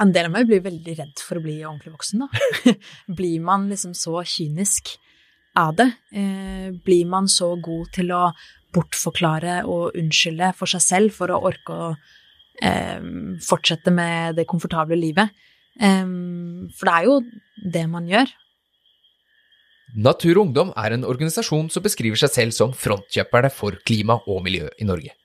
En del av meg blir veldig redd for å bli ordentlig voksen, da. blir man liksom så kynisk av det? Eh, blir man så god til å bortforklare og unnskylde for seg selv for å orke å eh, fortsette med det komfortable livet? Eh, for det er jo det man gjør. Natur og Ungdom er en organisasjon som beskriver seg selv som frontkjøperne for klima og miljø i Norge.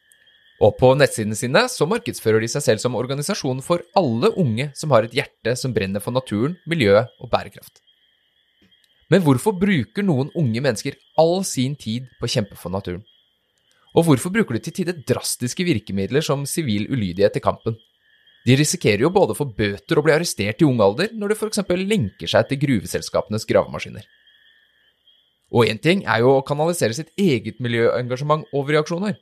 Og på nettsidene sine så markedsfører de seg selv som organisasjon for alle unge som har et hjerte som brenner for naturen, miljøet og bærekraft. Men hvorfor bruker noen unge mennesker all sin tid på å kjempe for naturen? Og hvorfor bruker de til tider drastiske virkemidler som sivil ulydighet i kampen? De risikerer jo både å få bøter og bli arrestert i ung alder når de f.eks. lenker seg til gruveselskapenes gravemaskiner. Og én ting er jo å kanalisere sitt eget miljøengasjement og reaksjoner.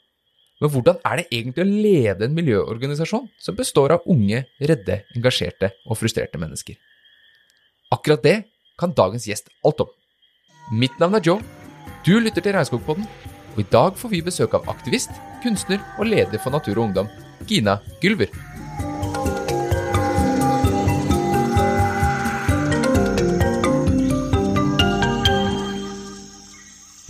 Men hvordan er det egentlig å lede en miljøorganisasjon som består av unge, redde, engasjerte og frustrerte mennesker? Akkurat det kan dagens gjest alt om. Mitt navn er Joe. Du lytter til Regnskogpodden, og i dag får vi besøk av aktivist, kunstner og leder for Natur og Ungdom, Gina Gylver.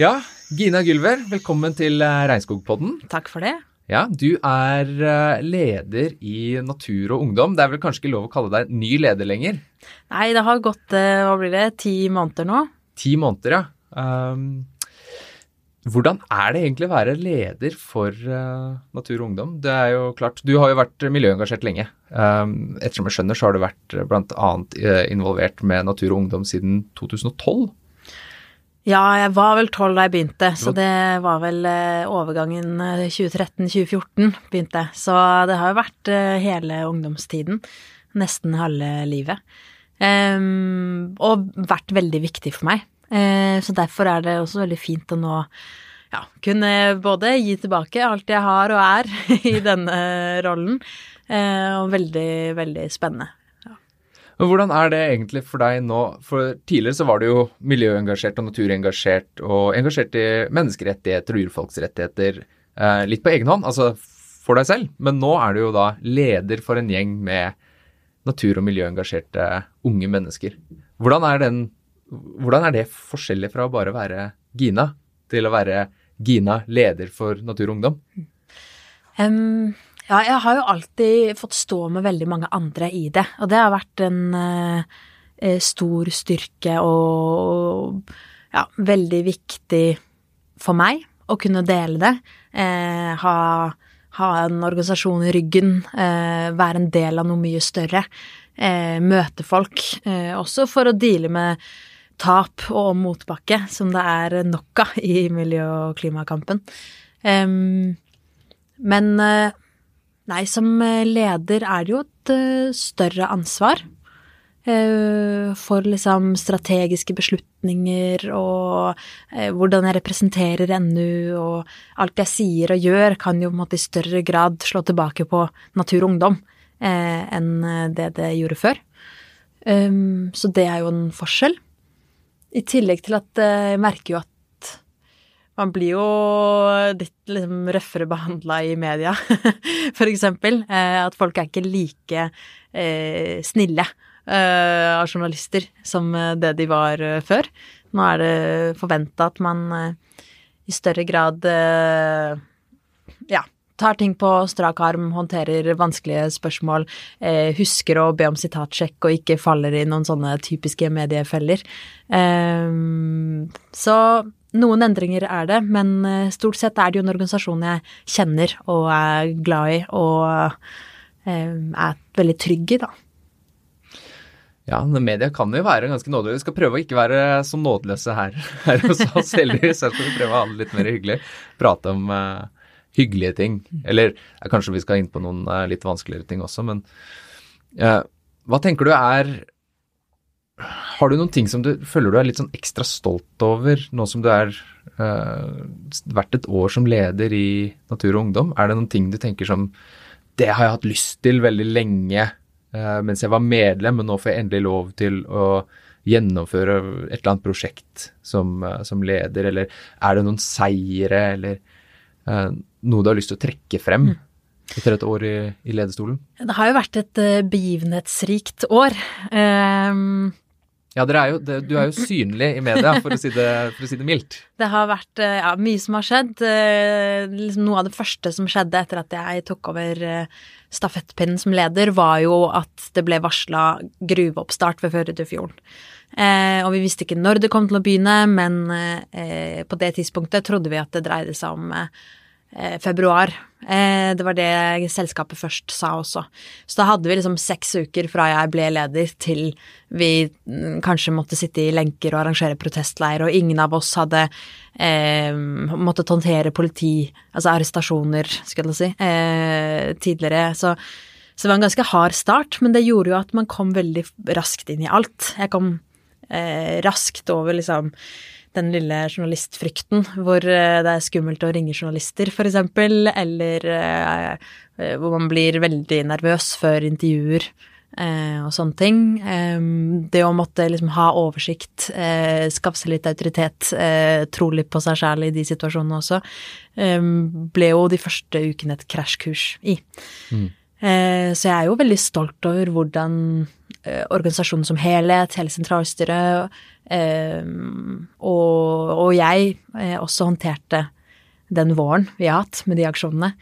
Ja, Gina Gylver, velkommen til eh, Regnskogpodden. Takk for det. Ja, du er eh, leder i Natur og Ungdom. Det er vel kanskje ikke lov å kalle deg ny leder lenger? Nei, det har gått, eh, hva blir det, ti måneder nå? Ti måneder, ja. Um, hvordan er det egentlig å være leder for uh, Natur og Ungdom? Det er jo klart, Du har jo vært miljøengasjert lenge. Um, ettersom jeg skjønner, så har du vært bl.a. involvert med Natur og Ungdom siden 2012? Ja, jeg var vel tolv da jeg begynte, så det var vel eh, overgangen 2013-2014 begynte begynte. Så det har jo vært eh, hele ungdomstiden. Nesten halve livet. Um, og vært veldig viktig for meg. Så derfor er det også veldig fint å nå ja, kunne både gi tilbake alt jeg har og er i denne rollen, og veldig, veldig spennende. Men hvordan er det egentlig for deg nå? For tidligere så var du jo miljøengasjert og naturengasjert og engasjert i menneskerettigheter og urfolksrettigheter eh, litt på egen hånd, altså for deg selv. Men nå er du jo da leder for en gjeng med natur- og miljøengasjerte unge mennesker. Hvordan er, den, hvordan er det forskjellig fra å bare være Gina til å være Gina leder for Natur og Ungdom? Um, ja, jeg har jo alltid fått stå med veldig mange andre i det, og det har vært en uh, stor styrke og ja, veldig viktig for meg å kunne dele det. Uh, ha, ha, en organisasjon i ryggen, uh, være en del av noe mye større. møte folk, også for å deale med tap og motbakke, som det er nok av i miljø- og klimakampen. Men Nei, som eh, leder er det jo et uh, større ansvar. Uh, for liksom strategiske beslutninger og hvordan jeg representerer NU og alt jeg sier og gjør, kan jo på en måte i større grad slå tilbake på natur og ungdom enn det det gjorde før. Um, så det er jo en forskjell. I tillegg til at jeg merker jo at man blir jo litt liksom røffere behandla i media, for eksempel. Eh, at folk er ikke like eh, snille eh, av journalister som eh, det de var eh, før. Nå er det forventa at man eh, i større grad ja, tar ting på strak arm, håndterer vanskelige spørsmål, husker å be om sitatsjekk og ikke faller i noen sånne typiske mediefeller. så noen endringer er det, men eh, stort sett er det jo en organisasjon jeg kjenner og er glad i og eh, er veldig trygg i, da. Ja, media kan jo være ganske nådeløse. Vi skal prøve å ikke være så nådeløse her, her hos oss heldigvis. Her skal vi prøve å ha det litt mer hyggelig. Prate om uh, hyggelige ting. Eller uh, kanskje vi skal inn på noen uh, litt vanskeligere ting også, men hva tenker du er har du noen ting som du føler du er litt sånn ekstra stolt over, nå som du er uh, vært et år som leder i Natur og Ungdom? Er det noen ting du tenker som Det har jeg hatt lyst til veldig lenge uh, mens jeg var medlem, men nå får jeg endelig lov til å gjennomføre et eller annet prosjekt som, uh, som leder, eller er det noen seire, eller noe du har lyst til å trekke frem? Mm. etter et år i, i lederstolen? Det har jo vært et uh, begivenhetsrikt år. Um, ja, er jo, det, du er jo synlig i media, for å si det, å si det mildt. Det har vært uh, ja, mye som har skjedd. Uh, liksom noe av det første som skjedde etter at jeg tok over stafettpinnen som leder, var jo at det ble varsla gruveoppstart ved Førdefjorden. og vi visste ikke når det kom til å begynne, men på det tidspunktet trodde vi at det dreide seg om eh, februar. Eh, det var det selskapet først sa også. Så da hadde vi liksom seks uker fra jeg ble leder til vi mm, kanskje måtte sitte i lenker og arrangere protestleir, og ingen av oss hadde eh, måttet håndtere politi, altså arrestasjoner, skulle jeg si, eh, tidligere. Så, så, det var en ganske hard start, men det gjorde jo at man kom veldig raskt inn i alt. Jeg kom eh, raskt over liksom den lille journalistfrykten, hvor eh, det er skummelt å ringe journalister, f.eks., eller eh, eh, hvor man blir veldig nervøs før intervjuer og sånne ting. det å måtte liksom ha oversikt, skaffe seg litt autoritet, tro litt på seg sjæl i de situasjonene også, ble jo de første ukene et krasjkurs i. Mm. Så jeg er jo veldig stolt over hvordan organisasjonen som helhet, hele sentralstyret Ehm, og, og, jeg eh, også håndterte den våren vi har hatt med de aksjonene.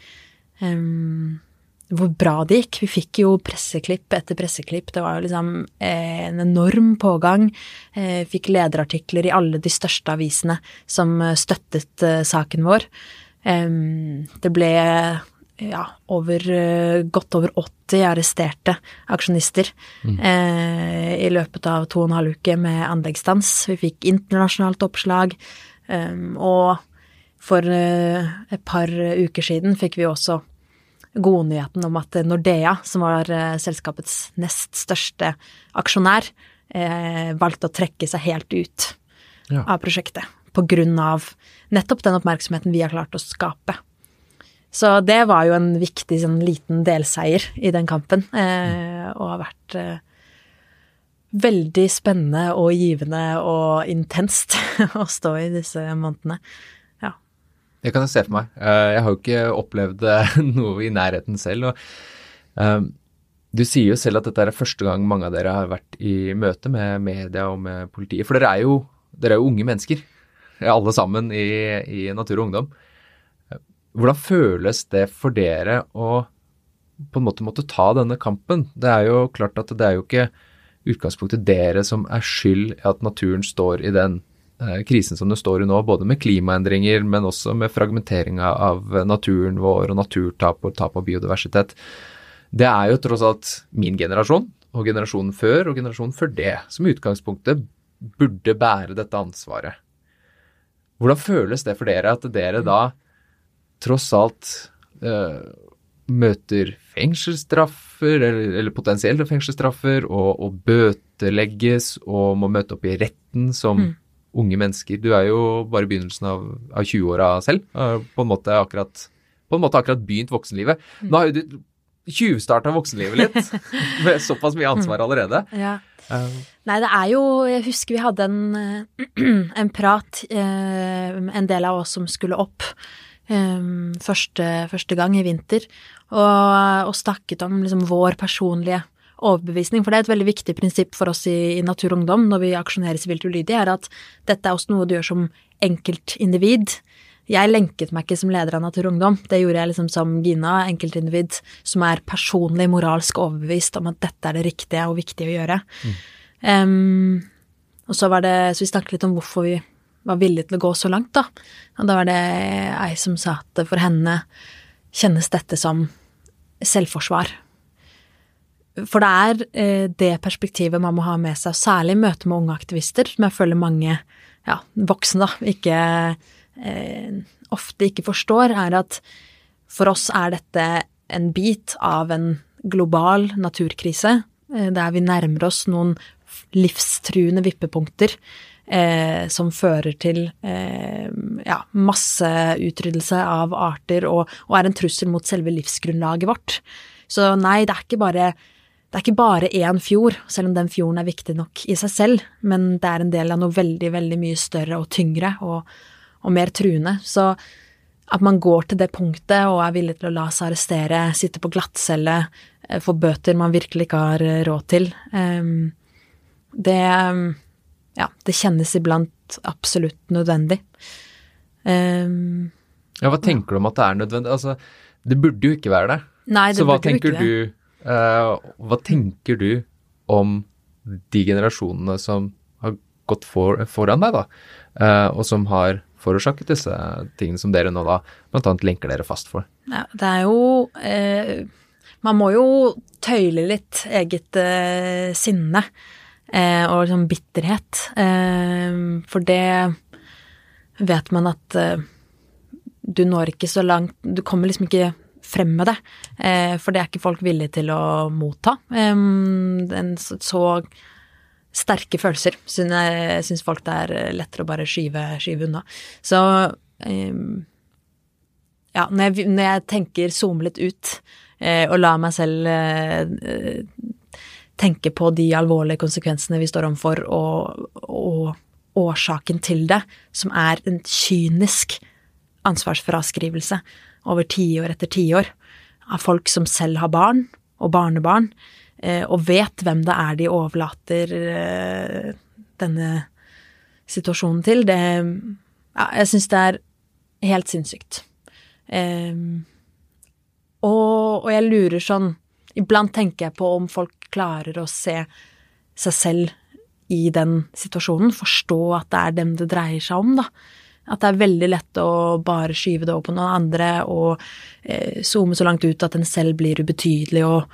Hvor bra det gikk. Vi fikk jo presseklipp etter presseklipp. Det var jo liksom eh, en enorm pågang. Eh, fikk lederartikler i alle de største avisene som støttet saken vår. Det ble ja, over, eh, godt over 80 arresterte aksjonister mm. eh, i løpet av to og en halv uke med anleggsstans. Vi fikk internasjonalt oppslag. Um, og for uh, et par uker siden fikk vi også godnyheten om at Nordea, som var uh, selskapets nest største aksjonær, uh, valgte å trekke seg helt ut ja. av prosjektet. På grunn av nettopp den oppmerksomheten vi har klart å skape. Så det var jo en viktig sånn liten delseier i den kampen, eh, og har vært eh, veldig spennende og givende og intenst å stå i disse månedene. Ja. Det kan jeg se for meg. Eh, jeg har jo ikke opplevd noe i nærheten selv. og um, du sier jo selv at dette er første gang mange av dere har vært i møte med media og med politiet. For dere er jo, dere er jo unge mennesker, alle sammen i, i Natur og Ungdom. Hvordan føles det for dere å på en måte måtte ta denne kampen? Det er jo klart at det er jo ikke utgangspunktet dere som er skyld i at naturen står i den eh, krisen som den står i nå, både med klimaendringer, men også med fragmenteringa av naturen vår og naturtap og tap av biodiversitet. Det er jo tross alt min generasjon og generasjonen før og generasjonen før det som i utgangspunktet burde bære dette ansvaret. Hvordan føles det for dere at dere da tross alt uh, møter fengselsstraffer, eller, eller potensielle fengselsstraffer, og, og, bøtelegges og må møte opp i retten som mm. unge mennesker. Du er jo bare i begynnelsen av, av 20-åra selv, uh, på, en måte akkurat, på en måte akkurat begynt voksenlivet. Mm. Nå har jo du tjuvstarta voksenlivet litt, med såpass mye ansvar mm. allerede. Ja. Nei, det er jo Jeg husker vi hadde en, en prat, en del av oss som skulle opp um, første, første, gang i vinter, og, og snakket om liksom vår personlige overbevisning, for det er et veldig viktig prinsipp for oss i, i Natur og Ungdom når vi aksjonerer sivilt ulydig, er at dette er også noe du gjør som enkeltindivid. Jeg lenket meg ikke som leder av Natur og Ungdom, det gjorde jeg liksom som Gina, enkeltindivid som er personlig moralsk overbevist om at dette er det riktige og viktige å gjøre. Mm. Um, og så var det, så vi snakket litt om hvorfor vi var villig til å gå så langt, da. Og da var det ei som sa at for henne kjennes dette som selvforsvar. For det er eh, det perspektivet man må ha med seg, særlig i møte med unge aktivister, som jeg føler mange ja, voksne da, ikke eh, ofte ikke forstår, er at for oss er dette en bit av en global naturkrise, eh, der vi nærmer oss noen livstruende vippepunkter eh, som fører til eh, ja, masseutryddelse av arter og, og, er en trussel mot selve livsgrunnlaget vårt. Så nei, det er ikke bare det er ikke bare én fjord, selv om den fjorden er viktig nok i seg selv, men det er en del av noe veldig, veldig mye større og tyngre og, og mer truende. Så at man går til det punktet og er villig til å la seg arrestere, sitte på glattcelle, eh, få bøter man virkelig ikke har eh, råd til. Um, det Ja, det kjennes iblant absolutt nødvendig. Um, ja, hva tenker du om at det er nødvendig? Altså, det burde jo ikke være det. Nei, det Så hva tenker du uh, Hva tenker du om de generasjonene som har gått for, foran deg, da, uh, og som har forårsaket disse tingene som dere nå da annet lenker dere fast for? Ja, det er jo uh, Man må jo tøyle litt eget sinne eh, og liksom bitterhet. Eh, for det vet man at eh, du når ikke så langt Du kommer liksom ikke frem med det. Eh, for det er ikke folk villige til å motta. En så, sterke følelser syns, folk det er lettere å bare skyve, skyve unna. Så ja, når jeg, når jeg tenker zoome litt ut eh, og lar meg selv eh, tenke på de alvorlige konsekvensene vi står overfor, og, og årsaken til det, som er en kynisk ansvarsfraskrivelse over tiår etter tiår av folk som selv har barn og barnebarn, eh, og vet hvem det er de overlater eh, denne situasjonen til, det Ja, jeg syns det er helt sinnssykt. Um, og, og jeg lurer sånn Iblant tenker jeg på om folk klarer å se seg selv i den situasjonen, forstå at det er dem det dreier seg om, da. At det er veldig lett å bare skyve det over på noen andre og eh, zoome så langt ut at en selv blir ubetydelig, og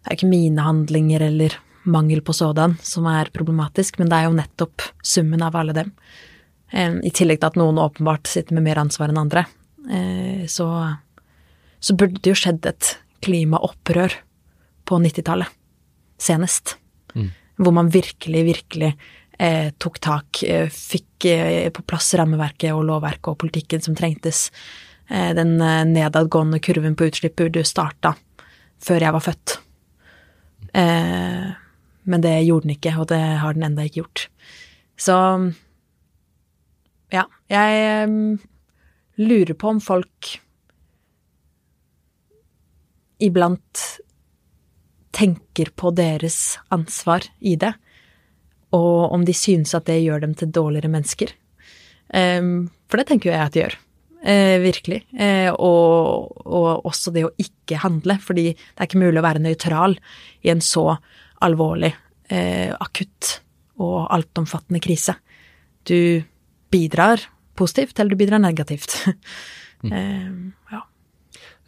det er ikke mine handlinger eller mangel på sådan som er problematisk, men det er jo nettopp summen av alle dem. Eh, I tillegg til at noen åpenbart sitter med mer ansvar enn andre. Eh, så, så burde det jo skjedd et klimaopprør på 90-tallet, senest. Hvor man virkelig, virkelig eh, tok tak, eh, fikk eh, på plass rammeverket og lovverket og politikken som trengtes. Eh, den eh, nedadgående kurven på utslipp burde starta før jeg var født. Eh, men det gjorde den ikke, og det har den enda ikke gjort. Så ja, jeg lurer på om folk iblant tenker på deres ansvar i det, og om de synes at det gjør dem til dårligere mennesker. Ehm, for det tenker jo jeg at det gjør. Eh, virkelig. Eh, og, og også det å ikke handle, fordi det er ikke mulig å være nøytral i en så alvorlig, eh, akutt og altomfattende krise. Du bidrar positivt, eller du bidrar negativt. Mm. ja.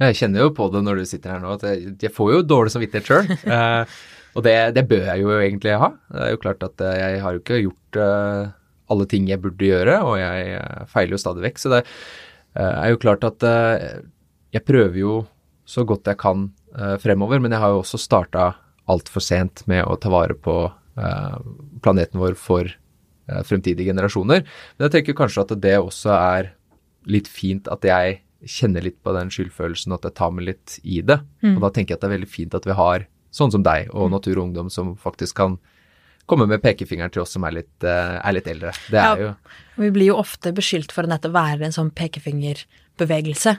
Jeg kjenner jo på det når du sitter her nå, at jeg, jeg får jo dårlig samvittighet sjøl. Eh, og det, det bør jeg jo egentlig ha. Det er jo klart at eh, jeg har jo ikke gjort uh, alle ting jeg burde gjøre, og jeg feiler jo stadig vekk. Så det er jo klart at jeg prøver jo så godt jeg kan fremover, men jeg har jo også starta altfor sent med å ta vare på planeten vår for fremtidige generasjoner. Men jeg tenker kanskje at det også er litt fint at jeg kjenner litt på den skyldfølelsen, at jeg tar meg litt i det. Og da tenker jeg at det er veldig fint at vi har sånn som deg og Natur og Ungdom som faktisk kan komme med pekefingeren til oss som er litt, eh, er litt eldre. Det er Ja. jo Vi blir jo ofte beskyldt for å nettopp være en sånn pekefingerbevegelse.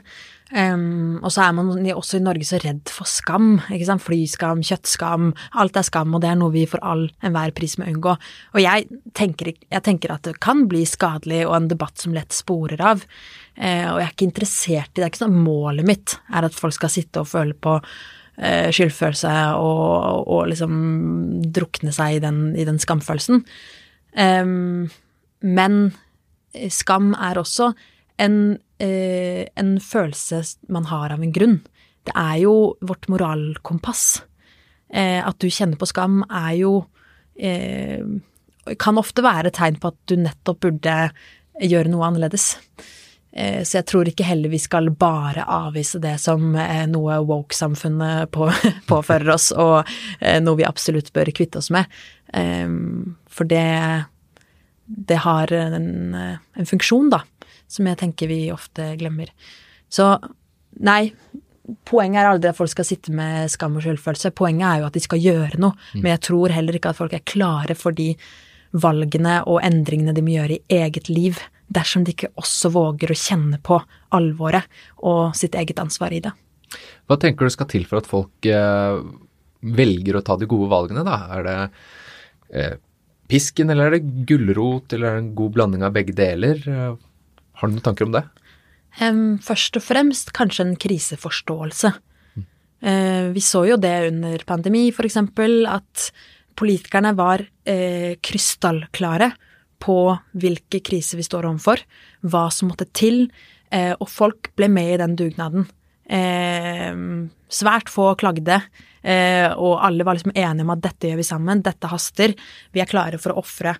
Um, og så er man også i Norge så redd for skam. ikke sant? Flyskam, kjøttskam. Alt er skam, og det er noe vi for all enhver pris må unngå. Og jeg tenker, jeg tenker at det kan bli skadelig og en debatt som lett sporer av. Uh, og jeg er ikke interessert i det. er ikke sånn Målet mitt er at folk skal sitte og føle på uh, skyldfølelse og, og liksom drukne seg i den, i den skamfølelsen. Um, men skam er også en, eh, en følelse man har av en grunn. Det er jo vårt moralkompass. Eh, at du kjenner på skam er jo eh, Kan ofte være et tegn på at du nettopp burde gjøre noe annerledes. Eh, så jeg tror ikke heller vi skal bare avvise det som eh, noe woke-samfunnet på, påfører oss, og eh, noe vi absolutt bør kvitte oss med. For det, det har en, en funksjon, da, som jeg tenker vi ofte glemmer. Så nei, poenget er aldri at folk skal sitte med skam og selvfølelse. Poenget er jo at de skal gjøre noe, men jeg tror heller ikke at folk er klare for de valgene og endringene de må gjøre i eget liv dersom de ikke også våger å kjenne på alvoret og sitt eget ansvar i det. Hva tenker du skal til for at folk eh, velger å ta de gode valgene, da? Er det eh, pisken, eller er det gulrot, eller er det en god blanding av begge deler? Har du noen tanker om det? Um, først og fremst kanskje en kriseforståelse. Mm. Uh, vi så jo det under pandemi, eksempel, at politikerne var uh, krystallklare på hvilke kriser vi står overfor, hva som måtte til, uh, og folk ble med i den dugnaden. svært få klagde, og alle var liksom enige om at dette gjør vi sammen, dette haster, vi er klare for å ofre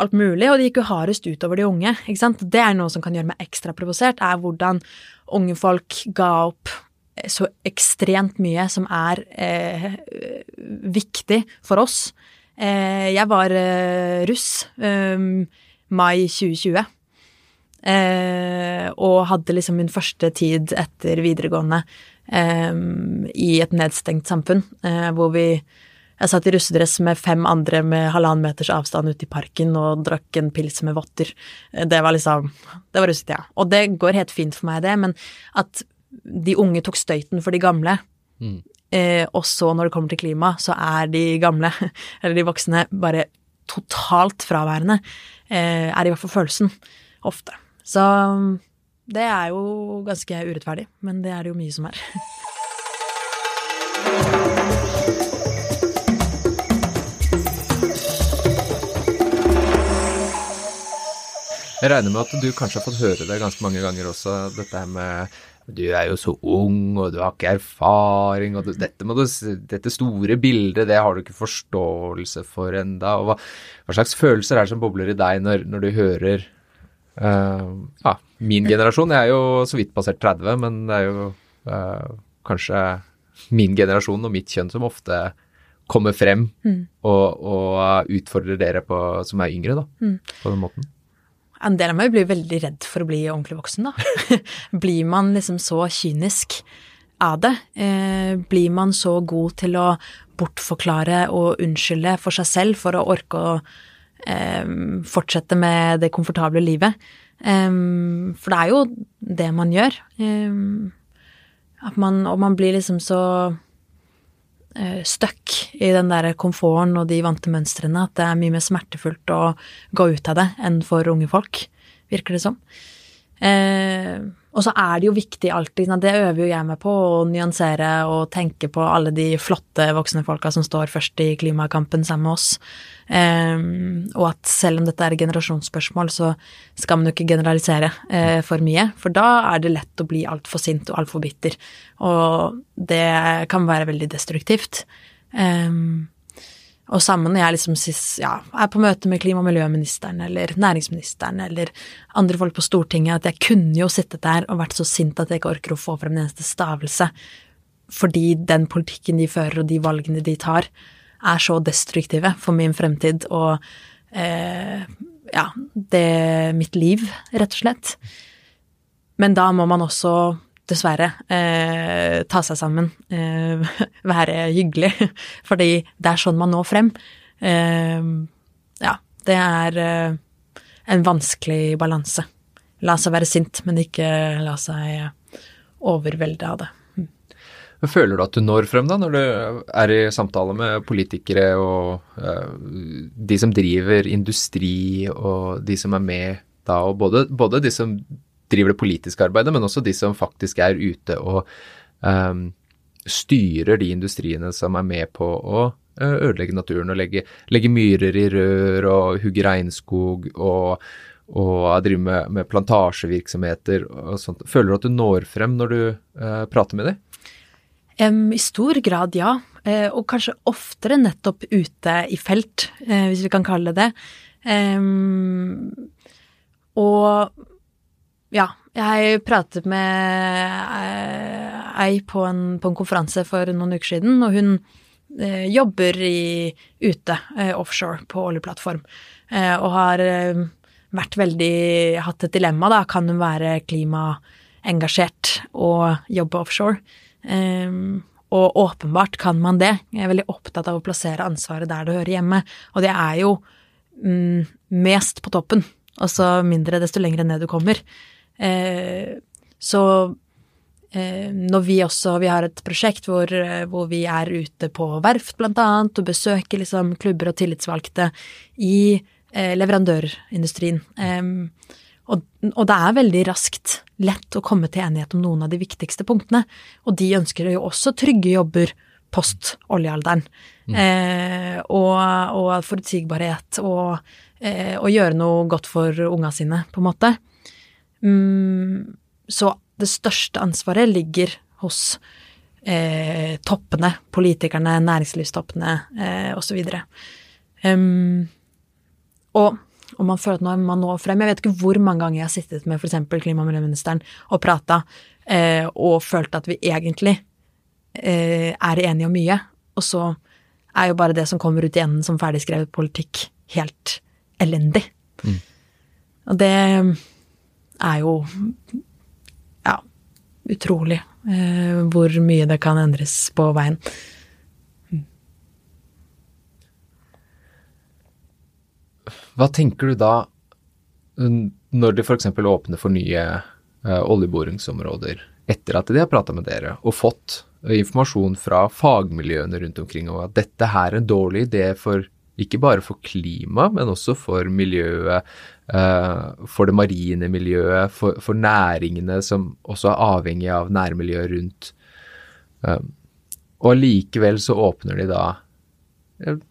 alt mulig, og det gikk jo hardest utover de unge. ikke sant? Det er noe som kan gjøre meg ekstra provosert, er hvordan unge folk ga opp så ekstremt mye som er eh, viktig for oss. Eh, jeg var eh, russ ehm, mai 2020. Eh, og hadde liksom min første tid etter videregående ehm, i et nedstengt samfunn, eh, hvor vi jeg satt i russedress med fem andre med halvannen meters avstand ute i parken og drakk en pils med votter. Det var liksom Det var russetida. Og det går helt fint for meg, det, men at de unge tok støyten for de gamle, mm. eh, og så når det kommer til klima, så er de gamle, eller de voksne, bare totalt fraværende, eh, er i hvert fall følelsen. Ofte. Så det er jo ganske urettferdig, men det er det jo mye som er. Jeg regner med at du kanskje har fått høre det ganske mange ganger også, dette her med du er jo så ung, og du har ikke erfaring, og du, dette, du, dette, store bildet, det har du ikke forståelse for enda, og hva, hva, slags følelser er det som bobler i deg når, når du hører uh, Ja, min generasjon, jeg er jo så vidt passert 30, men det er jo uh, kanskje min generasjon og mitt kjønn som ofte kommer frem mm. og, og, utfordrer dere på, som er yngre, da, mm. på den måten. En del av meg blir veldig redd for å bli ordentlig voksen, da. blir man liksom så kynisk av det? Eh, blir man så god til å bortforklare og unnskylde for seg selv for å orke å eh, fortsette med det komfortable livet? Eh, for det er jo det man gjør. At man, og man blir liksom så stuck i den der komforten og de vante mønstrene at det er mye mer smertefullt å gå ut av det enn for unge folk, virker det som. Uh, og så er det jo viktig alltid, det øver jo jeg meg på, å nyansere og tenke på alle de flotte voksne folka som står først i klimakampen sammen med oss. Um, og at selv om dette er generasjonsspørsmål, så skal man jo ikke generalisere uh, for mye. For da er det lett å bli altfor sint og altfor bitter. Og det kan være veldig destruktivt. Um, og sammen når jeg liksom ja, er på møte med klima- og miljøministeren eller næringsministeren eller andre folk på Stortinget, at jeg kunne jo sittet der og vært så sint at jeg ikke orker å få frem en eneste stavelse. Fordi den politikken de fører og de valgene de tar, er så destruktive for min fremtid og eh, ja, det mitt liv, rett og slett. Men da må man også dessverre, eh, ta seg sammen, eh, være hyggelig. Fordi det er sånn man når frem. Eh, ja, det er eh, en vanskelig balanse. La seg være sint, men ikke la seg overvelde av det. Men føler du at du når frem da, når du er i samtale med politikere og uh, de som driver industri og de som er med da, og både, både de som driver det politiske arbeidet, men også de som faktisk er ute og um, styrer de industriene som er med på å uh, ødelegge naturen og legge, legge, myrer i rør og hugge regnskog og, og drive med, med, plantasjevirksomheter og sånt. Føler du at du når frem når du uh, prater med dem? Um, I stor grad, ja. Uh, og kanskje oftere nettopp ute i felt, hvis vi kan kalle det det. Um, og ja. Jeg pratet med eh, ei på en, på en, konferanse for noen uker siden, og hun eh, jobber i, ute, eh, offshore, på oljeplattform, eh, og har eh, vært veldig hatt et dilemma, da. Kan hun være klimaengasjert og jobbe offshore? Eh, og åpenbart kan man det. Jeg er veldig opptatt av å plassere ansvaret der det hører hjemme, og det er jo mm, mest på toppen og så mindre desto lenger ned du kommer. Eh, så eh, når vi også Vi har et prosjekt hvor, eh, hvor vi er ute på verft, blant annet, og besøker liksom klubber og tillitsvalgte i leverandørindustrien. Og, og, det er veldig raskt lett å komme til enighet om noen av de viktigste punktene. Og de ønsker jo også trygge jobber post oljealderen. Mm. Eh, og, og, forutsigbarhet og, eh, og, gjøre noe godt for unga sine, på en måte. Mm, så det største ansvaret ligger hos eh, toppene, politikerne, næringslivstoppene eh, osv. Um, og og man føler at nå er man når frem. Jeg vet ikke hvor mange ganger jeg har sittet med f.eks. klima- og miljøministeren og prata, eh, og følt at vi egentlig eh, er enige om mye, og så er jo bare det som kommer ut i enden som ferdigskrevet politikk, helt elendig. Mm. Og det er jo ja, utrolig eh, hvor mye det kan endres på veien. Hva tenker du da når de f.eks. åpner for nye eh, oljeboringsområder etter at de har prata med dere og fått uh, informasjon fra fagmiljøene rundt omkring om at dette her er en dårlig idé for ikke bare for klima, men også for miljøet, uh, for det marine miljøet, for, for, næringene som også er avhengig av nærmiljøet rundt. og allikevel så åpner de da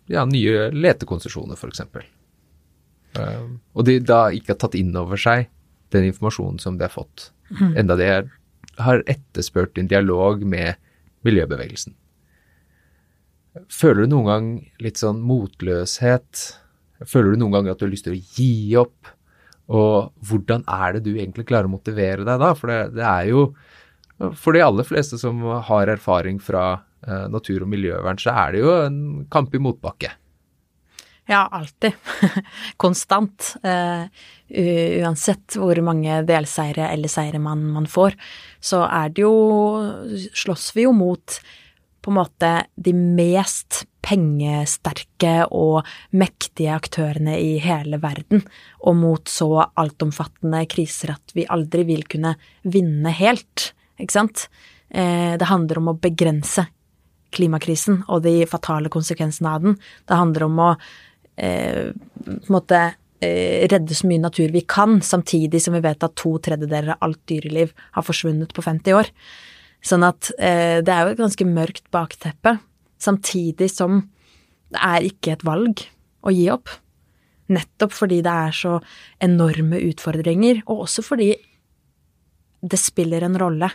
ja, nye letekonsesjoner, f.eks. Og de da ikke har tatt inn over seg den informasjonen som de har fått, mm. enda de har etterspurt en dialog med miljøbevegelsen. Føler du noen gang litt sånn motløshet? Føler du noen gang at du har lyst til å gi opp? Og hvordan er det du egentlig klarer å motivere deg da? For det, det er jo For de aller fleste som har erfaring fra eh, natur- og miljøvern, så er det jo en kamp i motbakke. Ja, alltid. Konstant. Uh, uansett hvor mange delseire eller seire man, man, får, så er det jo Slåss vi jo mot på en måte de mest pengesterke og mektige aktørene i hele verden, og mot så altomfattende kriser at vi aldri vil kunne vinne helt, ikke sant? Uh, det handler om å begrense klimakrisen og de fatale konsekvensene av den. Det handler om å eh, på en måte eh, redde så mye natur vi kan, samtidig som vi vet at to tredjedeler av alt dyreliv har forsvunnet på 50 år. Sånn at eh, det er jo et ganske mørkt bakteppe, samtidig som det er ikke et valg å gi opp. Nettopp fordi det er så enorme utfordringer, og også fordi det spiller en rolle.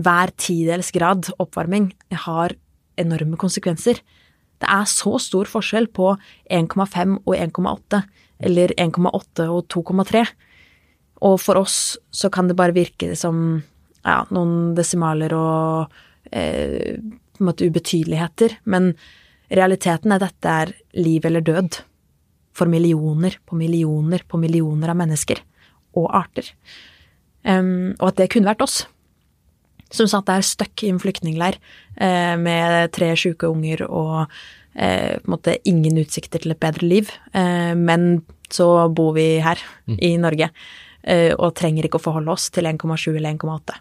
Hver tidels grad oppvarming har enorme konsekvenser. Det er så stor forskjell på 1,5 og 1,8, eller 1,8 og 2,3. Og for oss så kan det bare virke som ja, noen desimaler og eh, på en måte ubetydeligheter, men realiteten er dette er liv eller død for millioner på millioner på millioner av mennesker og arter. Um, og at det kunne vært oss som satt der stuck i en flyktningleir eh, med tre sjuke unger og eh, på en måte ingen utsikter til et bedre liv. Eh, men så bor vi her mm. i Norge eh, og trenger ikke å forholde oss til 1,7 eller 1,8.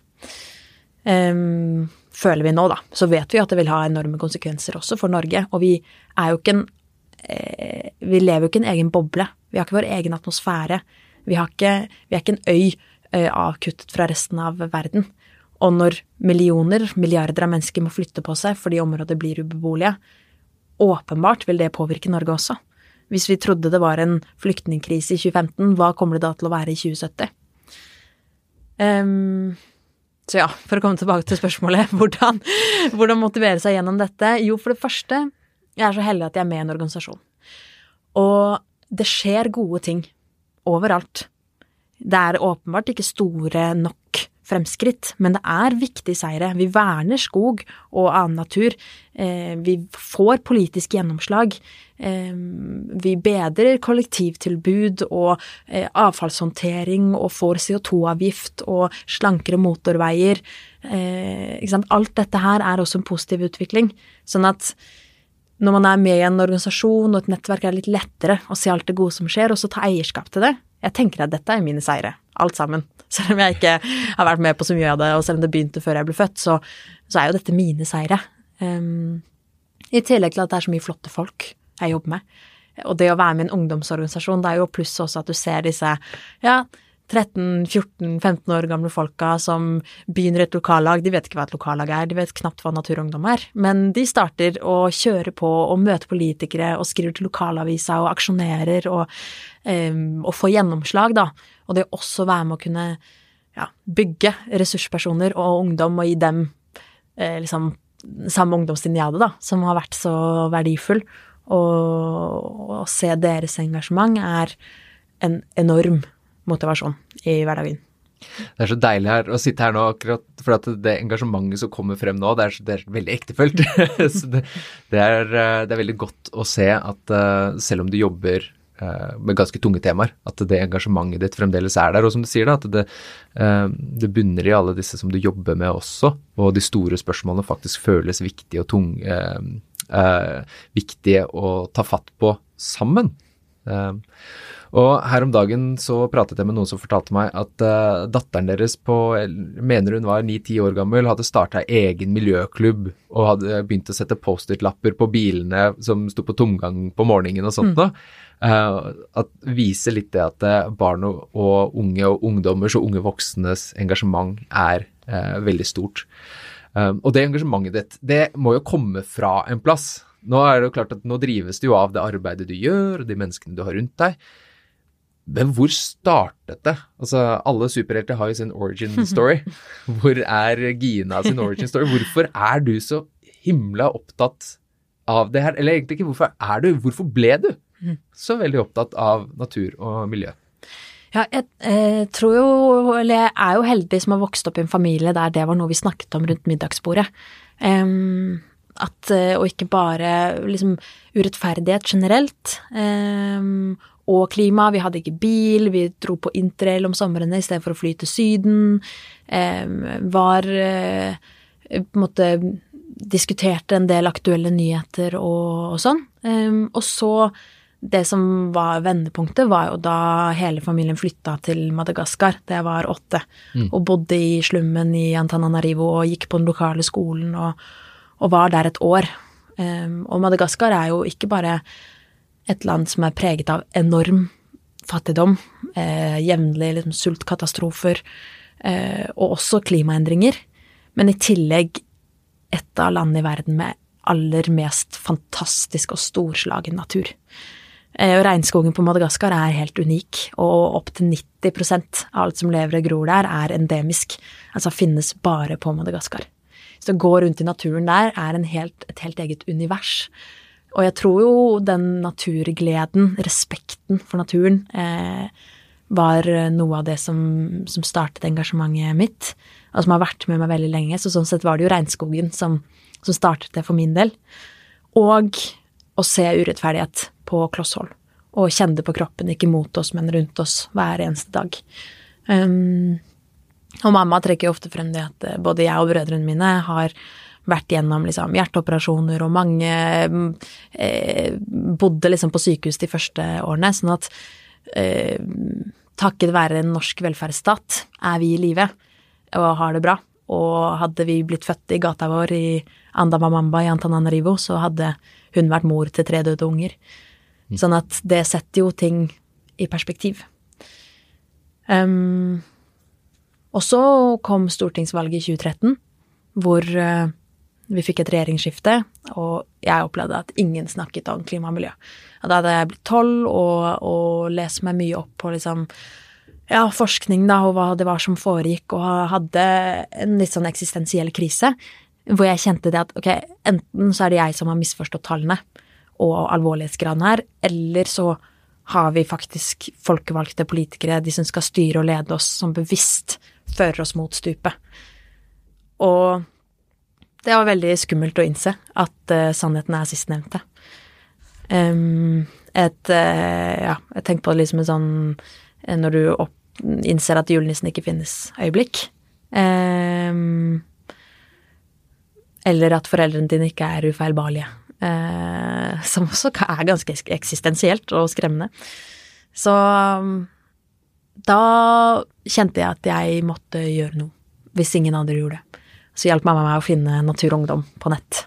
Ehm, føler vi nå, da. Så vet vi at det vil ha enorme konsekvenser også for Norge. Og vi er jo ikke en eh, Vi lever jo ikke i en egen boble. Vi har ikke vår egen atmosfære. Vi, ikke, vi er ikke en øy eh, avkuttet fra resten av verden. Og når millioner, milliarder av mennesker må flytte på seg fordi området blir ubeboelige, åpenbart vil det påvirke Norge også. Hvis vi trodde det var en flyktningkrise i 2015, hva kommer det da til å være i 2070? Um, ehm, så ja, for å komme tilbake til spørsmålet, hvordan, hvordan motivere seg gjennom dette? Jo, for det første, jeg er så heldig at jeg er med i en organisasjon. Og det skjer gode ting overalt. Det er åpenbart ikke store nok fremskritt, men det er viktige seire. Vi verner skog og annen natur. Eh, vi får politisk gjennomslag. Eh, vi bedrer kollektivtilbud og eh, avfallshåndtering og får CO2-avgift og slankere motorveier. Alt dette her er også en positiv utvikling. Sånn at når man er med i en organisasjon og et nettverk, er det litt lettere å se alt det gode som skjer, og så ta eierskap til det. Jeg tenker at dette er mine seire, alt sammen. Selv om jeg ikke har vært med på så mye av det, og selv om det begynte før jeg ble født, så, så er jo dette mine seire. Um, I tillegg til at det er så mye flotte folk jeg jobber med. Og det å være med i en ungdomsorganisasjon, det er jo pluss også at du ser disse ja, 13-14-15 år gamle folka som begynner et lokallag. De vet ikke hva et lokallag er, de vet knapt hva Naturungdom er. Men de starter å kjøre på og møte politikere og skriver til lokalavisa og aksjonerer og, um, og får gjennomslag, da. Og det å også være med å kunne ja, bygge ressurspersoner og ungdom og gi dem eh, liksom samme ungdomstiden jeg hadde, da, som har vært så verdifull. Og å se deres engasjement er en enorm motivasjon i hverdagen. Det er så deilig her å sitte her nå, akkurat for at det engasjementet som kommer frem nå, det er, det er veldig ektefølt. det, det, er, eh, det, er, veldig godt å se at uh, selv om du jobber med ganske tunge temaer, at det engasjementet ditt fremdeles er der. Og som du sier, da, at det, uh, det bunner i alle disse som du jobber med også, og de store spørsmålene faktisk føles viktige og tunge, viktige å ta fatt på sammen. Uh, og her om dagen så pratet jeg med noen som fortalte meg at uh, datteren deres på, mener hun var 9-10 år gammel, hadde starta egen miljøklubb og hadde begynt å sette Post-It-lapper på bilene som sto på tomgang på morgenen og sånt. Mm. Uh, at viser litt det at uh, barn og, og, unge og ungdommers og unge voksnes engasjement er uh, veldig stort. og det engasjementet ditt, det må jo komme fra en plass. Nå er det jo klart at nå drives det jo av det arbeidet du gjør, og de menneskene du har rundt deg. Men hvor startet det? Altså, alle superhelter har jo sin origin story. Hvor er Gina sin origin story? Hvorfor er du så himla opptatt av det her? Eller egentlig ikke hvorfor er du, hvorfor ble du så veldig opptatt av natur og miljø? Ja, jeg, jeg eh, tror jo, eller jeg er jo heldig som har vokst opp i en familie der det var noe vi snakket om rundt middagsbordet. Um, at, eh, og ikke bare liksom urettferdighet generelt. Um, og klima. Vi hadde ikke bil, vi dro på interrail om somrene i stedet for å fly til Syden. Var eh, på en måte Diskuterte en del aktuelle nyheter og, og sånn. Og så det som var vendepunktet, var jo da hele familien flytta til Madagaskar da jeg var åtte, mm. og bodde i slummen i Antananarivo og gikk på den lokale skolen og, og var der et år. Um, og Madagaskar er jo ikke bare et land som er preget av enorm fattigdom, eh, jevnlige liksom, sultkatastrofer, eh, og også klimaendringer. Men i tillegg et av landene i verden med aller mest fantastisk og storslagen natur. Eh, og regnskogen på Madagaskar er helt unik, og opptil 90 av alt som lever og gror der, er endemisk. Altså finnes bare på Madagaskar. Så å gå rundt i naturen der er helt, et helt eget univers. Og jeg tror jo den naturgleden, respekten for naturen, eh, var noe av det som, som, startet engasjementet mitt, og som har vært med meg veldig lenge. Så sånn sett var det jo regnskogen som, som startet det for min del. Og å se urettferdighet på kloss hold. Og kjenne det på kroppen, ikke mot oss, men rundt oss hver eneste dag. Um, og mamma trekker jo ofte frem det at eh, både jeg og brødrene mine har vært gjennom liksom, hjerteoperasjoner, og mange eh, bodde liksom på sykehus de første årene. Sånn at eh, takket være en norsk velferdsstat er vi i live og har det bra. Og hadde vi blitt født i gata vår i Andamamamba i Antananarivo, så hadde hun vært mor til tre døde unger. Mm. Sånn at det setter jo ting i perspektiv. Um, og så kom stortingsvalget i 2013, hvor uh, vi fikk et regjeringsskifte, og jeg opplevde at ingen snakket om klima og miljø. Og da hadde jeg blitt tolv og, og lest meg mye opp på liksom ja, forskning da, og hva det var som foregikk, og hadde en litt sånn eksistensiell krise, hvor jeg kjente det at ok, enten så er det jeg som har misforstått tallene og alvorlighetsgraden her, eller så har vi faktisk folkevalgte politikere, de som skal styre og lede oss, som bevisst fører oss mot stupet. Og det var veldig skummelt å innse at uh, sannheten er sistnevnte. Um, et uh, Ja, jeg tenker på det liksom en sånn uh, Når du opp, innser at julenissen ikke finnes øyeblikk. Um, eller at foreldrene dine ikke er ufeilbarlige. som også er ganske eksistensielt og skremmende. Så da kjente jeg at jeg måtte gjøre noe, hvis ingen andre gjorde det. Så hjalp mamma meg å finne Natur og Ungdom på nett.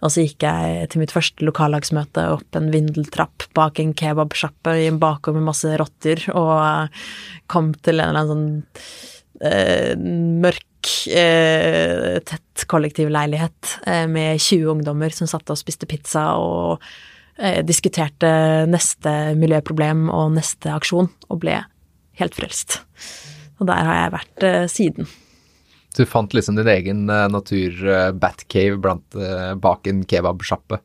Og så gikk jeg til mitt første lokallagsmøte opp en vindeltrapp bak en kebabsjappe i en bakgård med masse rotter, og kom til en eller annen sånn eh, mørk, eh, tett kollektivleilighet eh, med 20 ungdommer som satt og spiste pizza og eh, diskuterte neste miljøproblem og neste aksjon, og ble helt frelst. Og der har jeg vært eh, siden. Du fant liksom din egen uh, natur-batcave uh, bak en kebabsjappe.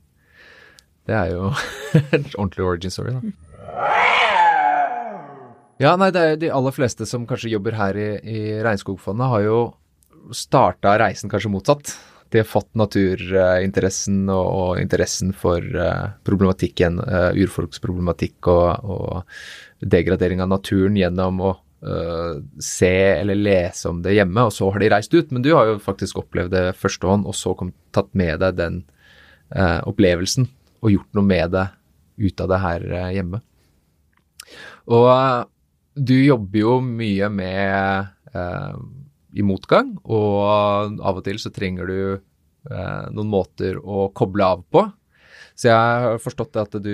Det er jo en ordentlig origin story, da. Ja, nei, det er jo de aller fleste som kanskje jobber her i, i Regnskogfondet, har jo starta reisen kanskje motsatt. De har fått naturinteressen og, og interessen for uh, problematikken, uh, urfolksproblematikk og, og degradering av naturen gjennom å uh, se eller lese om det hjemme, og så har de reist ut. Men du har jo faktisk opplevd det førstehånd, og så kom, tatt med deg den uh, opplevelsen og gjort noe med det ut av det her uh, hjemme. Og du jobber jo mye med i motgang, og av og til så trenger du noen måter å koble av på. Så jeg har forstått at du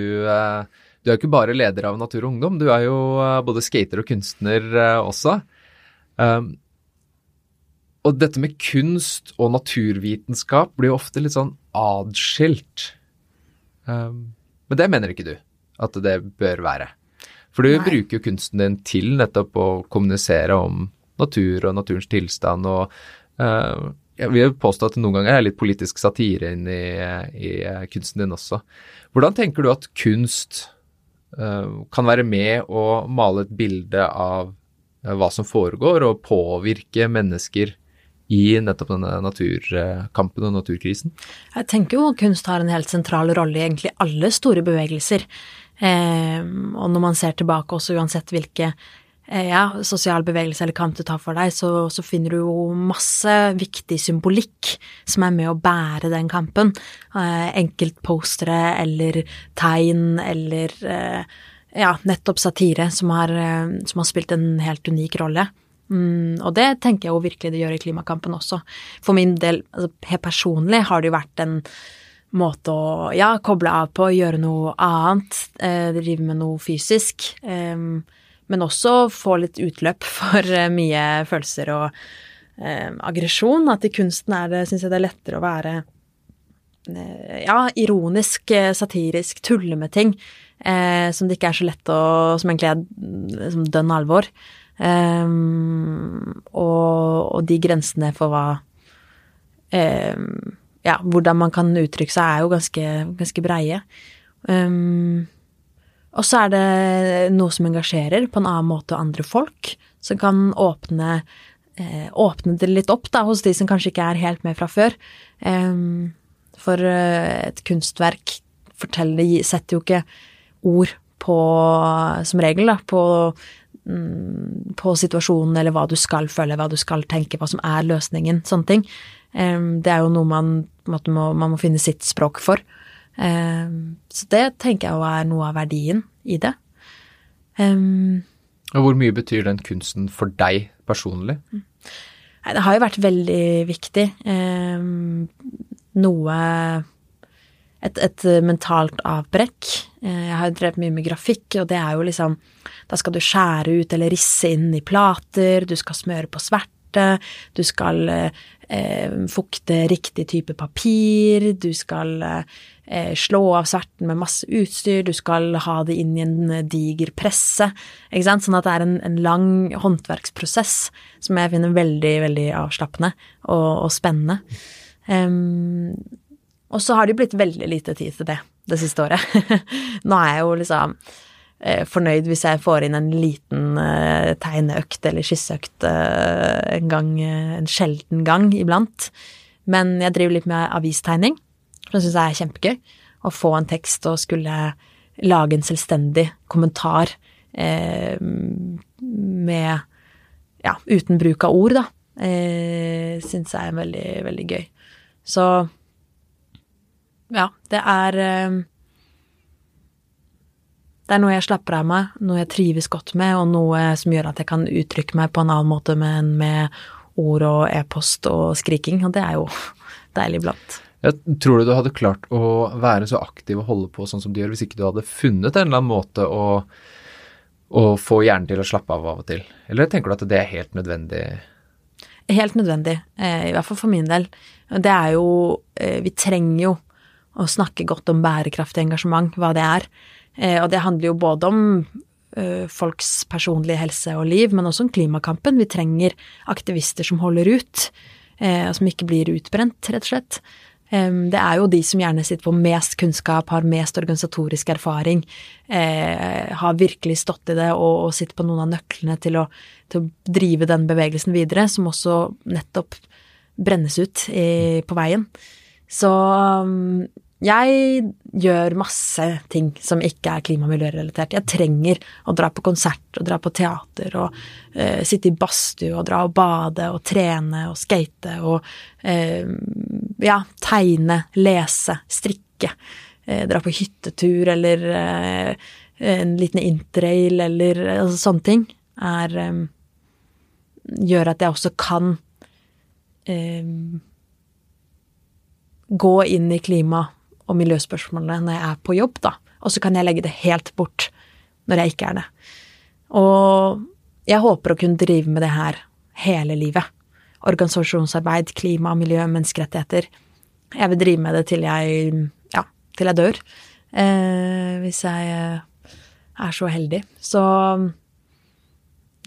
du er jo ikke bare leder av Natur og Ungdom, du er jo eh, både skater og kunstner eh, også. Um, og dette med kunst og naturvitenskap blir jo ofte litt sånn adskilt. Um, men det mener ikke du at det bør være. For du Nei. bruker jo kunsten din til nettopp å kommunisere om natur og naturens tilstand, og uh, jeg vil påstå at det noen ganger er litt politisk satire inn i, i kunsten din også. Hvordan tenker du at kunst Eh, kan være med å male et bilde av eh, hva som foregår, og påvirke mennesker i nettopp denne naturkampen og naturkrisen? Jeg tenker jo kunst har en helt sentral rolle i egentlig alle store bevegelser. Eh, og når man ser tilbake også, uansett hvilke Eh, ja, sosial bevegelse eller kamp du tar for deg, så, så, finner du jo masse viktig symbolikk som er med å bære den kampen. Eh, enkeltpostere eller tegn eller eh, ja, nettopp satire som har, eh, som har, spilt en helt unik rolle. Mm, og det tenker jeg jo virkelig det gjør i klimakampen også. For min del, altså, helt personlig, har det jo vært en måte å ja, koble av på, gjøre noe annet, eh, drive med noe fysisk. Eh, men også få litt utløp for eh, mye følelser og eh, aggresjon. At i kunsten er det, syns jeg det er lettere å være eh, ja, ironisk, eh, satirisk, tulle med ting eh, som det ikke er så lett å Som egentlig er som dønn alvor. Um, og, og, de grensene for hva Ja, hvordan man kan uttrykke seg, er jo ganske, ganske breie. Um, og så er det noe som engasjerer på en annen måte og andre folk, som kan åpne, eh, åpne det litt opp da, hos de som kanskje ikke er helt med fra før. For uh, et kunstverk forteller, setter jo ikke ord på, som regel, da, på, um, på situasjonen eller hva du skal føle, hva du skal tenke, hva som er løsningen, sånne ting. Det er jo noe man, man, må, man må finne sitt språk for. Um, så det tenker jeg jo er noe av verdien i det. Um, og hvor mye betyr den kunsten for deg personlig? Nei, det har jo vært veldig viktig. Um, noe et, et, mentalt avbrekk. Eh, jeg har jo drevet mye med grafikk, og det er jo liksom Da skal du skjære ut eller risse inn i plater, du skal smøre på sverte, du skal eh, fukte riktig type papir, du skal eh, eh, slå av sverten med masse utstyr, du skal ha det inn i en eh, diger presse. Ikke sant? Sånn at det er en, en lang håndverksprosess som jeg finner veldig, veldig avslappende og, og spennende. Um, og så har det jo blitt veldig lite tid til det det siste året. Nå er jeg jo liksom eh, fornøyd hvis jeg får inn en liten tegneøkt eller skisseøkt en gang, en sjelden gang iblant. Men jeg driver litt med avistegning. For det syns jeg er kjempegøy. Å få en tekst og skulle lage en selvstendig kommentar eh, med Ja, uten bruk av ord, da. Eh, syns jeg er veldig, veldig gøy. Så ja, det er eh, Det er noe jeg slapper av meg, noe jeg trives godt med, og noe som gjør at jeg kan uttrykke meg på en annen måte enn med ord og e-post og skriking, og det er jo deilig iblant. Jeg tror du du hadde klart å være så aktiv og holde på sånn som du gjør, hvis ikke du hadde funnet en eller annen måte å, å få hjernen til å slappe av av og til? Eller tenker du at det er helt nødvendig? Helt nødvendig, eh, i hvert fall for min del. Det er jo eh, Vi trenger jo å snakke godt om bærekraftig engasjement, hva det er. Eh, og det handler jo både om folks personlige helse og liv, men også om klimakampen. Vi trenger aktivister som holder ut, og som ikke blir utbrent, rett og slett. Det er jo de som gjerne sitter på mest kunnskap, har mest organisatorisk erfaring, eh, har virkelig stått i det og, og sitter på noen av nøklene til å, til å, drive den bevegelsen videre, som også nettopp brennes ut i, på veien. Så jeg gjør masse ting som ikke er klima- og miljørelatert. Jeg trenger å dra på konsert og dra på teater og uh, sitte i badstue og dra og bade og trene og skate og uh, ja, tegne, lese, strikke. Uh, dra på hyttetur eller en liten interrail eller altså, sånne ting er um, Gjør at jeg også kan gå inn i klima og miljøspørsmålene når jeg er på jobb, da. Og så kan jeg legge det helt bort når jeg ikke er det. Og jeg håper å kunne drive med det her hele livet. Organisasjonsarbeid, klima, miljø, menneskerettigheter. Jeg vil drive med det til jeg, ja, til jeg dør. Eh, hvis jeg eh, er så heldig. Så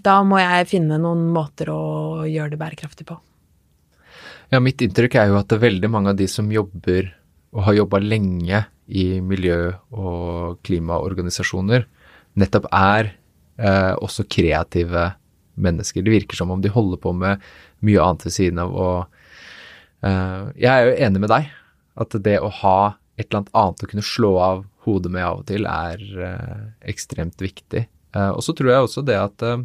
da må jeg finne noen måter å gjøre det bærekraftig på. Ja, mitt inntrykk er jo at veldig mange av de som jobber og har jobba lenge i miljø- og klimaorganisasjoner, nettopp er eh, også kreative mennesker. Det virker som om de holder på med mye annet ved siden av. å eh, jeg er jo enig med deg at det å ha et eller annet annet å kunne slå av hodet med av og til, er eh, ekstremt viktig. Eh, og så tror jeg også det at eh,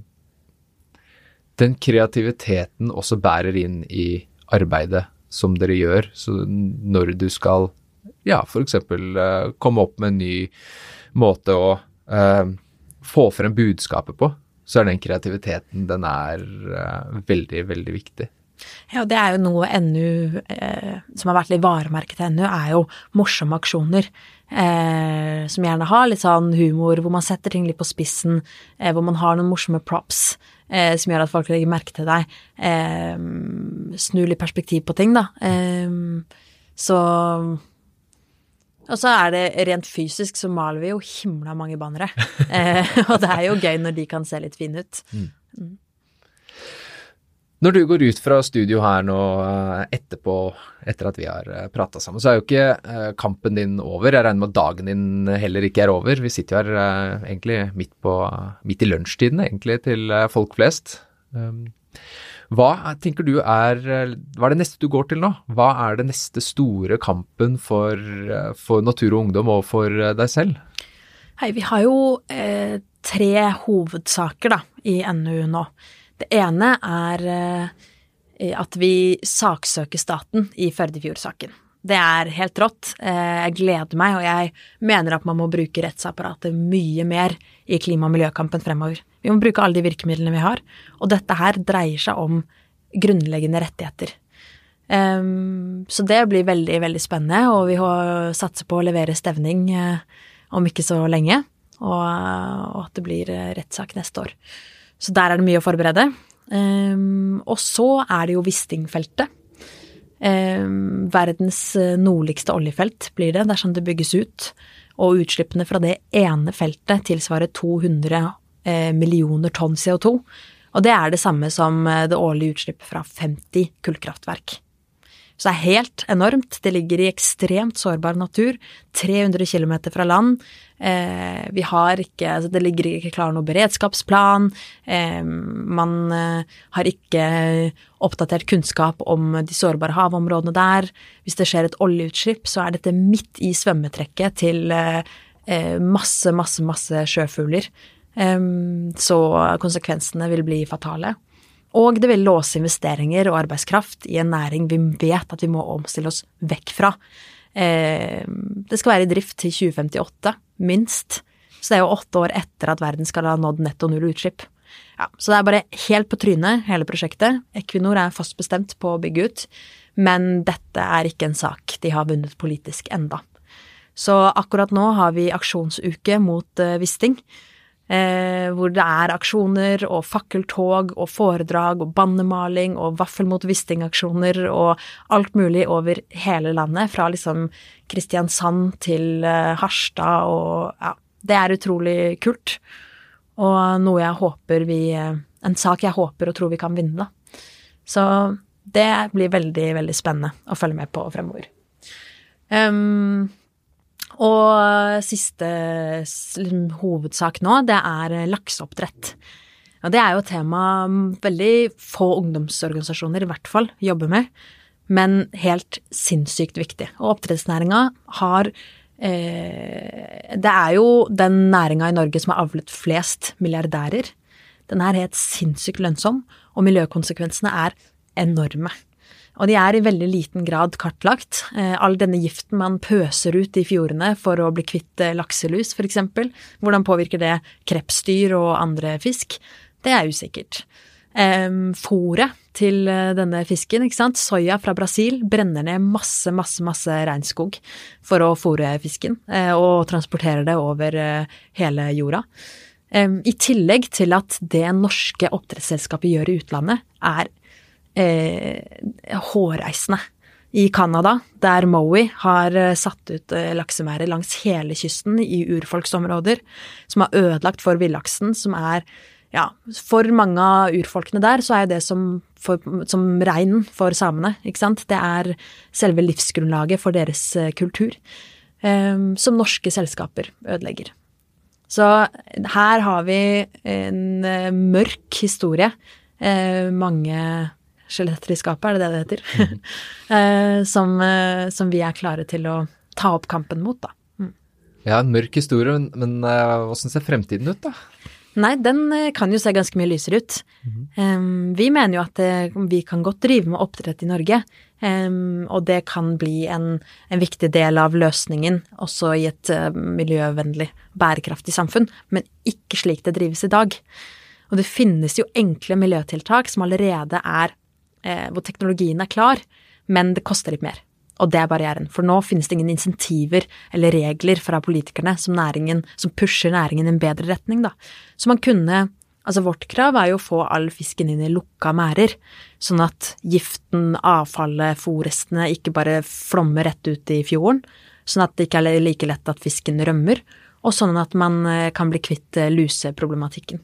den kreativiteten også bærer inn i arbeidet som dere gjør. Så når du skal ja, f.eks. Uh, komme opp med en ny måte å uh, få frem budskapet på, så er den kreativiteten den er uh, veldig, veldig viktig. Ja, og det er jo noe NU eh, som har vært litt varemerket til NU, er jo morsomme aksjoner. Eh, som gjerne har litt sånn humor, hvor man setter ting litt på spissen, eh, hvor man har noen morsomme props som gjør at folk legger merke til deg. snur litt perspektiv på ting, da. så og så er det rent fysisk så maler vi jo himla mange bannere. eh, og det er jo gøy når de kan se litt fine ut. Mm. Mm. Når du går ut fra studio her nå eh, etterpå, etter at vi har eh, prata sammen, så er jo ikke eh, kampen din over. Jeg regner med at dagen din heller ikke er over. Vi sitter jo her egentlig midt, på, midt i lunsjtiden egentlig til folk flest. Um, hva tenker du er Hva er det neste du går til nå? Hva er det neste store kampen for, for Natur og Ungdom og for deg selv? Hei, vi har jo eh, tre hovedsaker da, i NU nå. Det ene er eh, at vi saksøker staten i Førdefjord-saken. Det er helt rått. Eh, jeg gleder meg, og jeg mener at man må bruke rettsapparatet mye mer i klima- og miljøkampen fremover. Vi må bruke alle de virkemidlene vi har, og dette her dreier seg om grunnleggende rettigheter. Um, så det blir veldig, veldig spennende, og vi satser på å levere stevning uh, om ikke så lenge, og, uh, at det blir rettssak neste år. Så der er det mye å forberede. Um, og så er det jo Wisting-feltet Eh, verdens nordligste oljefelt blir det dersom det bygges ut, og utslippene fra det ene feltet tilsvarer 200 eh, millioner tonn CO2. Og det er det samme som eh, det årlige utslippet fra 50 kullkraftverk. Så det er helt enormt. Det ligger i ekstremt sårbar natur. 300 km fra land. Eh, vi har ikke altså Det ligger ikke klar noe beredskapsplan. Eh, man eh, har ikke oppdatert kunnskap om de sårbare havområdene der. Hvis det skjer et oljeutslipp, så er dette midt i svømmetrekket til eh, eh, masse, masse, masse sjøfugler. Eh, så konsekvensene vil bli fatale. Og det vil låse investeringer og arbeidskraft i en næring vi vet at vi må omstille oss vekk fra. Eh, det skal være i drift til 2058, minst. Så det er jo åtte år etter at verden skal ha nådd netto null utslipp. Ja, så det er bare helt på trynet, hele prosjektet. Equinor er fast bestemt på å bygge ut, men dette er ikke en sak de har vunnet politisk enda. Så akkurat nå har vi aksjonsuke mot uh, Wisting. Eh, hvor det er aksjoner og fakkeltog og foredrag og bannemaling og vaffel mot Wisting-aksjoner og alt mulig over hele landet. Fra liksom Kristiansand til eh, Harstad og ja. Det er utrolig kult. Og noe jeg håper vi eh, En sak jeg håper og tror vi kan vinne, da. Så det blir veldig, veldig spennende å følge med på fremover. Um, og siste hovedsak nå, det er lakseoppdrett. Og det er jo et tema veldig få ungdomsorganisasjoner i hvert fall jobber med, men helt sinnssykt viktig. Og oppdrettsnæringa har eh, Det er jo den næringa i Norge som har avlet flest milliardærer. Den er helt sinnssykt lønnsom, og miljøkonsekvensene er enorme. Og de er i veldig liten grad kartlagt. Eh, all denne giften man pøser ut i fjordene for å bli kvitt eh, lakselus, f.eks. Hvordan påvirker det krepsdyr og andre fisk? Det er usikkert. Fôret til denne fisken, ikke sant, soya fra Brasil, brenner ned masse, masse, masse regnskog for å fôre fisken, og transporterer det over hele jorda. I tillegg til at det norske oppdrettsselskapet gjør i utlandet, er eh, hårreisende. I Canada, der Mowi har eh, satt ut eh, laksemærer langs hele kysten i urfolksområder, som har ødelagt for villaksen, som er ja, for mange av urfolkene der så er det som, for, som reinen for samene, ikke sant. Det er selve livsgrunnlaget for deres eh, kultur, eh, som norske selskaper ødelegger. Så her har vi en mørk historie. Eh, mange skjeletter i skapet, er det det det heter? Mm. som, eh, som, vi er klare til å ta opp kampen mot, da. Mm. Ja, en mørk historie, men, men uh, hvordan ser fremtiden ut, da? Nei, den kan jo se ganske mye lysere ut. Mm. Um, vi mener jo at vi kan godt drive med oppdrett i Norge, um, og det kan bli en, en, viktig del av løsningen også i et uh, miljøvennlig, bærekraftig samfunn, men ikke slik det drives i dag. Og det finnes jo enkle miljøtiltak som allerede er eh, hvor teknologien er klar, men det koster litt mer. Og det er barrieren. For nå finnes det ingen insentiver eller regler fra politikerne som, næringen, som pusher næringen i en bedre retning, da. Så man kunne Altså vårt krav er jo å få all fisken inn i lukka merder, sånn at giften, avfallet, fòrrestene ikke bare flommer rett ut i fjorden, sånn at det ikke er like lett at fisken rømmer, og sånn at man eh, kan bli kvitt eh, luseproblematikken.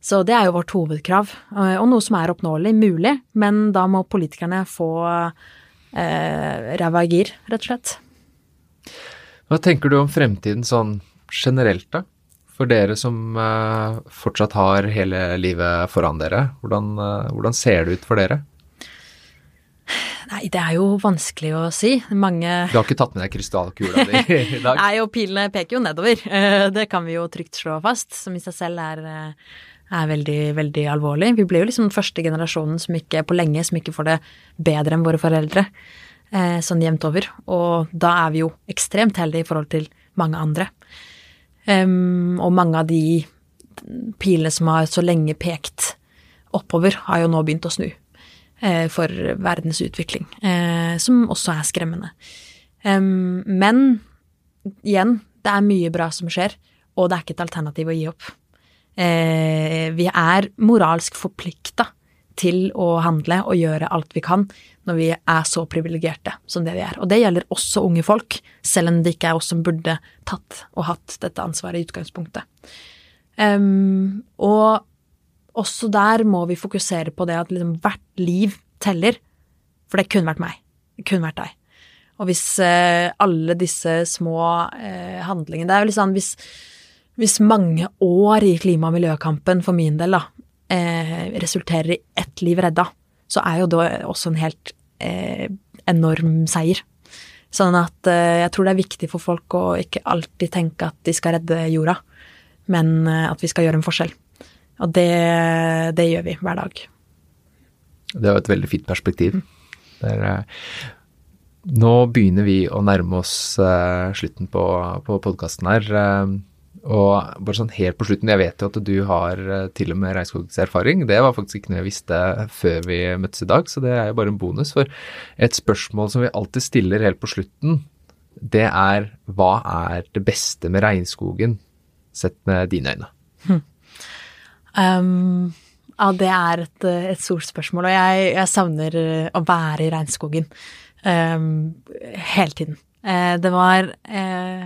Så det er jo vårt hovedkrav, eh, og noe som er oppnåelig, mulig, men da må politikerne få eh, ræva i gir, rett og slett. Hva tenker du om fremtiden sånn generelt, da? For dere som eh, fortsatt har hele livet foran dere, hvordan, eh, hvordan ser det ut for dere? Nei, det er jo vanskelig å si. Mange Du har ikke tatt med deg krystallkula di i dag? Nei, og pilene peker jo nedover. Eh, det kan vi jo trygt slå fast, som i seg selv er er veldig, veldig alvorlig. Vi blir jo liksom den første generasjonen som ikke, på lenge som ikke får det bedre enn våre foreldre, eh, sånn jevnt over. Og da er vi jo ekstremt heldige i forhold til mange andre. Um, og mange av de pilene som har så lenge pekt oppover, har jo nå begynt å snu eh, for verdens utvikling, eh, som også er skremmende. Um, men igjen, det er mye bra som skjer, og det er ikke et alternativ å gi opp vi er moralsk forplikta til å handle og gjøre alt vi kan når vi er så privilegerte som det vi er. Og det gjelder også unge folk, selv om det ikke er oss som burde tatt og hatt dette ansvaret i utgangspunktet. Um, og også der må vi fokusere på det at liksom hvert liv teller, for det kunne vært meg. Det kunne vært deg. Og hvis uh, alle disse små uh, handlingene Det er jo litt sånn hvis hvis mange år i klima- og miljøkampen for min del da, eh, resulterer i ett liv redda, så er jo det også en helt eh, enorm seier. Sånn at eh, jeg tror det er viktig for folk å ikke alltid tenke at de skal redde jorda, men eh, at vi skal gjøre en forskjell. Og det, det, gjør vi hver dag. Det er jo et veldig fint perspektiv. Er, eh, nå begynner vi å nærme oss uh, slutten på, på podkasten her. Og bare sånn helt på slutten, jeg vet jo at du har eh, til og med regnskogserfaring. Det var faktisk ikke noe jeg visste før vi møttes i dag, så det er jo bare en bonus. For et spørsmål som vi alltid stiller helt på slutten, det er hva er det beste med regnskogen, sett med dine øyne? Hm. Um, ja, det er et, et stort spørsmål, og jeg, jeg, savner å være i regnskogen um, hele tiden. Uh, det var uh,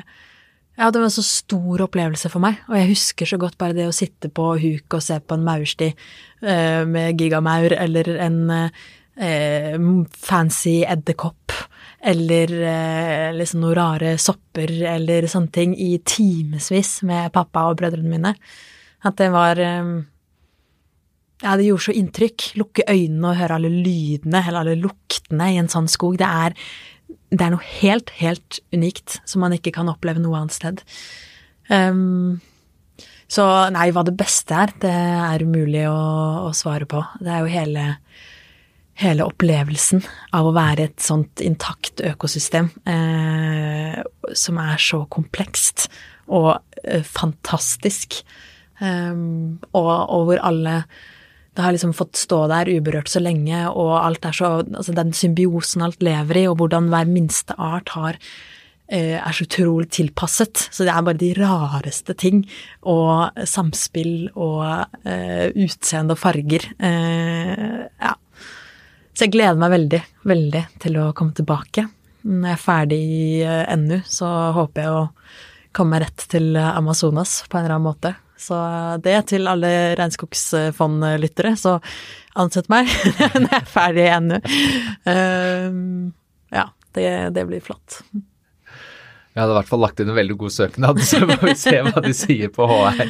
ja, det var en så stor opplevelse for meg, og jeg husker så godt bare det å sitte på huk og se på en maursti eh, med gigamaur, eller en eh, fancy edderkopp, eller eh, liksom noen rare sopper, eller sånne ting, i timevis med pappa og brødrene mine. At det var eh, Ja, det gjorde så inntrykk. Lukke øynene og høre alle lydene, eller alle luktene i en sånn skog. Det er det er noe helt, helt unikt som man ikke kan oppleve noe annet sted. Um, så nei, hva det beste er, det er umulig å, å svare på. Det er jo hele, hele, opplevelsen av å være et sånt intakt økosystem eh, som er så komplekst og eh, fantastisk, um, og, og hvor alle det har liksom fått stå der uberørt så lenge, og alt er så Altså den symbiosen alt lever i, og hvordan hver minste art har eh, er så utrolig tilpasset. Så det er bare de rareste ting. Og samspill og uh, utseende og farger. Uh, ja. Så jeg gleder meg veldig, veldig til å komme tilbake. Når jeg er ferdig i NU, så håper jeg å komme rett til Amazonas på en eller annen måte. Så det til alle regnskogsfondlyttere, så ansett meg når jeg er ferdig ennå. Uh, ja, det, det, blir flott. Jeg hadde i hvert fall lagt inn en veldig god søknad, så må vi se hva de sier på HR.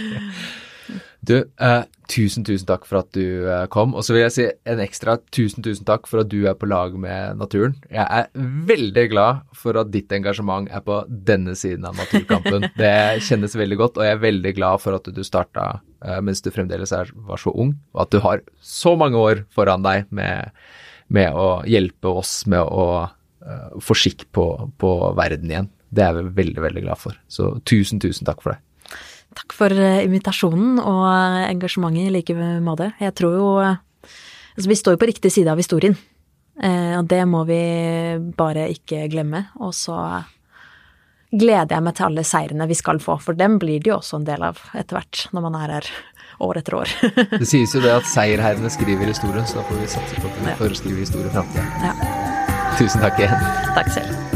Du, eh, tusen, tusen takk for at du eh, kom. Og så vil jeg si en ekstra tusen, tusen takk for at du er på lag med naturen. Jeg er veldig glad for at ditt engasjement er på denne siden av naturkampen. Det kjennes veldig godt, og jeg er veldig glad for at du starta eh, mens du fremdeles er, var så ung, og at du har så mange år foran deg med, med å hjelpe oss med å få skikk på, på verden igjen. Det er vi veldig, veldig glad for. Så tusen, tusen takk for det. Takk for eh, invitasjonen og engasjementet i like måte. Jeg tror jo Altså, vi står jo på riktig side av historien, eh, og det må vi bare ikke glemme. Og så gleder jeg meg til alle seirene vi skal få, for dem blir det jo også en del av etter hvert, når man er her år etter år. det sies jo det at seierherrene skriver historien, så da får vi satse på at vi får skrive historie i framtida. Ja. Tusen takk igjen. Takk selv.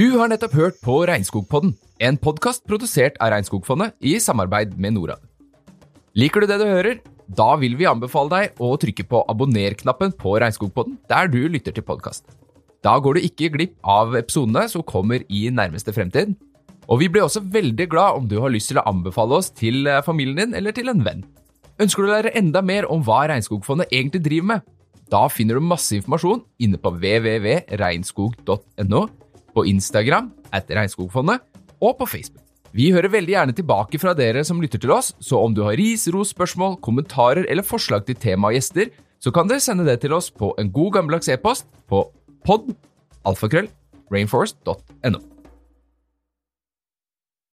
Du har nettopp hørt på Regnskogpodden, en podkast produsert av Regnskogfondet i samarbeid med Norad. Liker du det du hører? Da vil vi anbefale deg å trykke på abonner-knappen på Regnskogpodden der du lytter til podkast. Da går du ikke glipp av episodene som kommer i nærmeste fremtid. Og vi blir også veldig glad om du har lyst til å anbefale oss til eh, familien din eller til en venn. Ønsker du å lære enda mer om hva Regnskogfondet egentlig driver med? Da finner du masse informasjon inne på www.regnskog.no på Instagram at Regnskogfondet og på Facebook. Vi hører veldig gjerne tilbake fra dere som lytter til oss, så om du har ris, ros, spørsmål, kommentarer eller forslag til tema og gjester, så kan dere sende det til oss på en god gammeldags e-post på pod alfakrøll rainforest.no.